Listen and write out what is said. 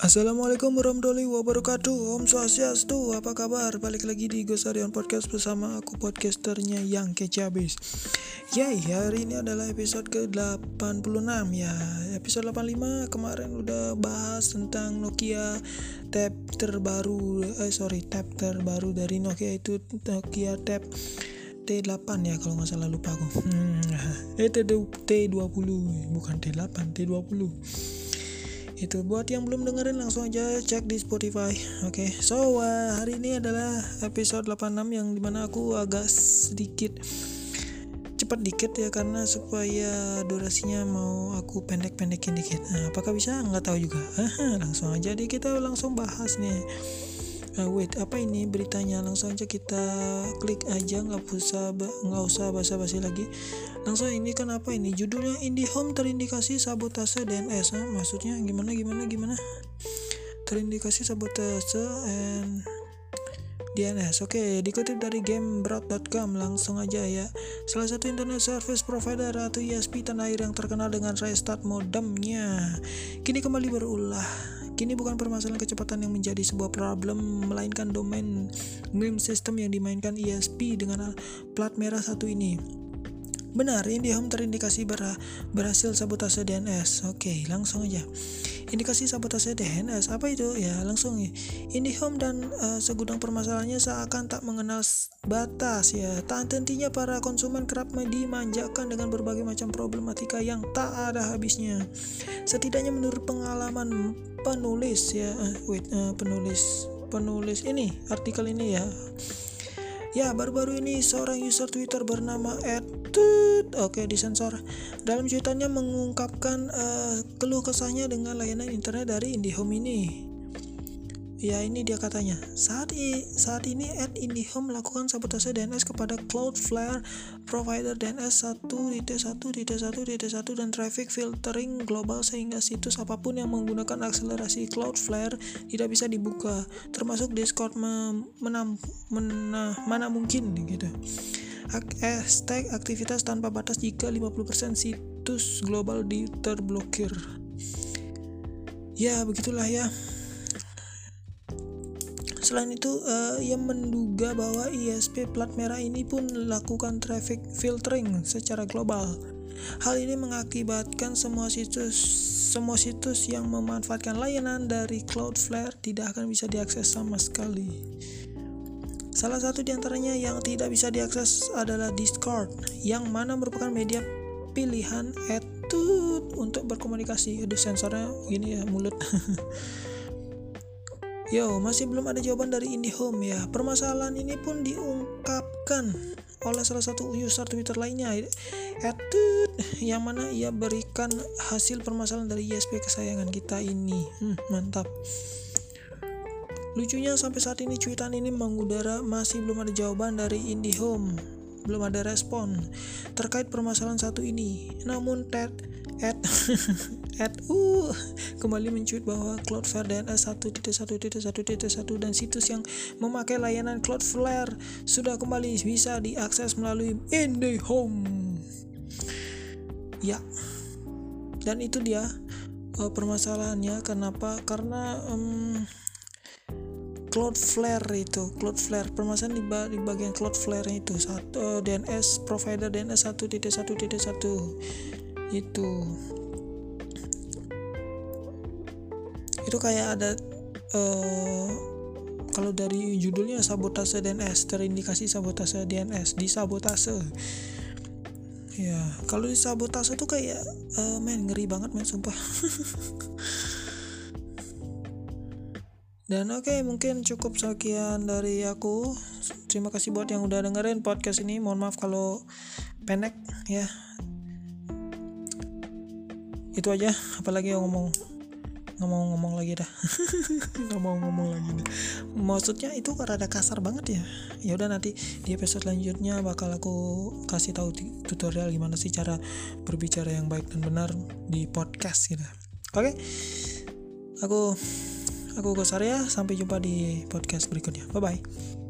Assalamualaikum warahmatullahi wabarakatuh. Om Swastiastu Apa kabar? Balik lagi di Gosarion Podcast bersama aku podcasternya yang kece abis Yay, hari ini adalah episode ke-86. Ya Episode 85 kemarin udah bahas tentang Nokia tab terbaru Eh sorry, tab terbaru dari Nokia itu Nokia tab T8 ya kalau nggak salah lupa aku. Hmm, Eh T20 bukan T8, T20 itu buat yang belum dengerin langsung aja cek di Spotify. Oke. Okay. so uh, hari ini adalah episode 86 yang di mana aku agak sedikit cepat dikit ya karena supaya durasinya mau aku pendek-pendekin dikit. Nah, apakah bisa? Nggak tahu juga. Langsung aja deh kita langsung bahas nih uh, wait apa ini beritanya? Langsung aja kita klik aja nggak usah nggak usah basa-basi lagi. Langsung ini kan apa ini? Judulnya IndiHome terindikasi sabotase DNS nah, maksudnya gimana gimana gimana? Terindikasi sabotase and DNS. Oke, okay, dikutip dari gamebroad.com langsung aja ya. Salah satu internet service provider atau ISP tanah air yang terkenal dengan restart modemnya. Kini kembali berulah Kini bukan permasalahan kecepatan yang menjadi sebuah problem, melainkan domain name system yang dimainkan ISP dengan plat merah satu ini. Benar, IndiHome terindikasi ber berhasil sabotase DNS. Oke, langsung aja. Indikasi sabotase DNS apa itu? Ya, langsung ya. IndiHome dan uh, segudang permasalahannya seakan tak mengenal batas ya. Tak hentinya para konsumen kerap dimanjakan dengan berbagai macam problematika yang tak ada habisnya. Setidaknya menurut pengalaman penulis ya, uh, wait, uh, penulis penulis ini artikel ini ya Ya, baru-baru ini seorang user Twitter bernama Edtut, oke disensor, dalam cuitannya mengungkapkan uh, keluh kesahnya dengan layanan internet dari IndiHome ini. Ya ini dia katanya. Saat, i, saat ini at IndiHome melakukan sabotase DNS kepada Cloudflare provider DNS 1.1.1.1 dan traffic filtering global sehingga situs apa pun yang menggunakan akselerasi Cloudflare tidak bisa dibuka, termasuk Discord menam, mena, mana mungkin gitu. Hashtag aktivitas tanpa batas jika 50% situs global di terblokir. Ya, begitulah ya. Selain itu, uh, ia menduga bahwa ISP plat merah ini pun melakukan traffic filtering secara global. Hal ini mengakibatkan semua situs semua situs yang memanfaatkan layanan dari Cloudflare tidak akan bisa diakses sama sekali. Salah satu di antaranya yang tidak bisa diakses adalah Discord, yang mana merupakan media pilihan etut untuk berkomunikasi. Aduh sensornya gini ya mulut. Yo, masih belum ada jawaban dari IndiHome ya. Permasalahan ini pun diungkapkan oleh salah satu user Twitter lainnya, Etut, yang mana ia berikan hasil permasalahan dari ISP kesayangan kita ini. Hmm, mantap. Lucunya sampai saat ini cuitan ini mengudara masih belum ada jawaban dari IndiHome. Belum ada respon terkait permasalahan satu ini. Namun Ted at at uh kembali mencuit bahwa Cloudflare DNS 1.1.1.1 dan situs yang memakai layanan Cloudflare sudah kembali bisa diakses melalui IndiHome. Ya. Dan itu dia uh, permasalahannya kenapa? Karena um, Cloudflare itu Cloudflare permasalahan di, ba di bagian Cloudflare itu satu uh, DNS provider DNS 1.1.1 itu itu kayak ada uh, kalau dari judulnya sabotase DNS terindikasi sabotase DNS di sabotase ya kalau di sabotase tuh kayak uh, men ngeri banget men sumpah. Dan oke okay, mungkin cukup sekian dari aku. Terima kasih buat yang udah dengerin podcast ini. Mohon maaf kalau pendek ya. Itu aja apalagi yang ngomong nggak mau ngomong lagi dah. Nggak mau ngomong lagi deh maksudnya itu rada kasar banget ya. Ya udah nanti di episode selanjutnya bakal aku kasih tahu tutorial gimana sih cara berbicara yang baik dan benar di podcast gitu. Oke? Okay? aku aku Gosarya sampai jumpa di podcast berikutnya. Bye bye